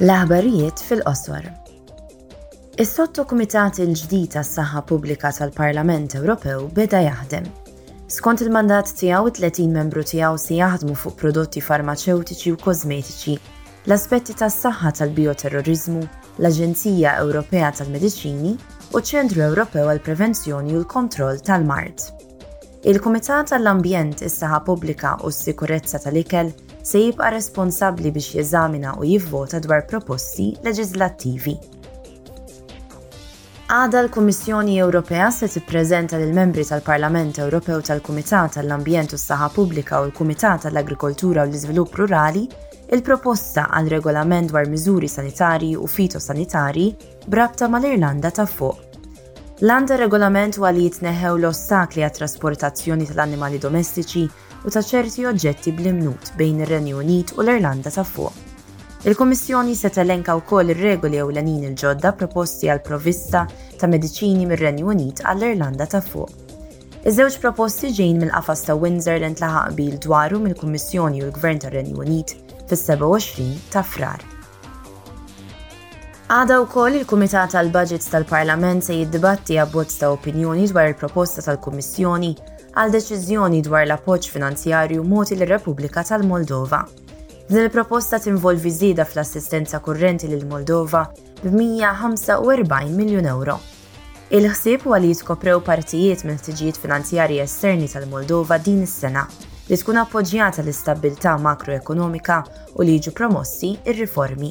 L-aħbarijiet fil-qosor. Is-sottokumitat il-ġdid għas-saħħa pubblika tal-Parlament Ewropew beda jaħdem. Skont il-mandat tiegħu it-30 membru tiegħu se jaħdmu fuq prodotti farmaċewtiċi u kożmetiċi, l-aspetti tas-saħħa tal-bioterroriżmu, l-Aġenzija Ewropea tal-Mediċini u ċ-Ċentru Ewropew għall-Prevenzjoni u l-Kontroll tal-Mard. Il-Kumitat għall-Ambjent, is-Saħħa Pubblika u s-Sikurezza tal-Ikel se jibqa' responsabbli biex jeżamina u jivvota dwar proposti leġiżlattivi. Għada l-Kummissjoni Ewropea se tippreżenta lill-membri tal-Parlament Ewropew tal-Kumitat għall-Ambjent u s-Saħħa Pubblika u l-Kumitat għall-Agrikoltura u l-Iżvilupp Rurali il-proposta għal regolament dwar miżuri sanitarji u fitosanitarji b'rabta mal-Irlanda ta' Fuq. L-għan tar-Regolament huwa li jitneħħew l-ostakli għat-trasportazzjoni tal-annimali domestiċi u ta' ċerti oġġetti bl-imnut bejn ir-Renju Unit u l-Irlanda ta' Fuq. Il-Kummissjoni se telenka wkoll ir-regoli ewlenin il-ġodda proposti għall-provvista ta' mediċini mir-Renju Unit għall-Irlanda ta' Fuq. Iż-żewġ proposti ġejjin mill-qafas ta' Windsor li ntlaħaq qbil dwaru mill-Kummissjoni u l-Gvern tar-Renju Unit fis-27 ta' Frar. Għada wkoll il-Kumitat tal-Baġits tal-Parlament se jiddibatti abbozz ta' opinjoni dwar il-proposta tal-Kummissjoni għal deċiżjoni dwar l-appoġġ finanzjarju mogħti lir-Repubblika tal-Moldova. Din il-proposta tinvolvi żieda fl-assistenza kurrenti lill-Moldova b'145 miljun euro. Il-ħsieb huwa li jitkoprew partijiet mill-ħtiġijiet finanzjarji esterni tal-Moldova din is-sena li tkun appoġġjata l-istabbiltà makroekonomika u li jiġu promossi r-riformi.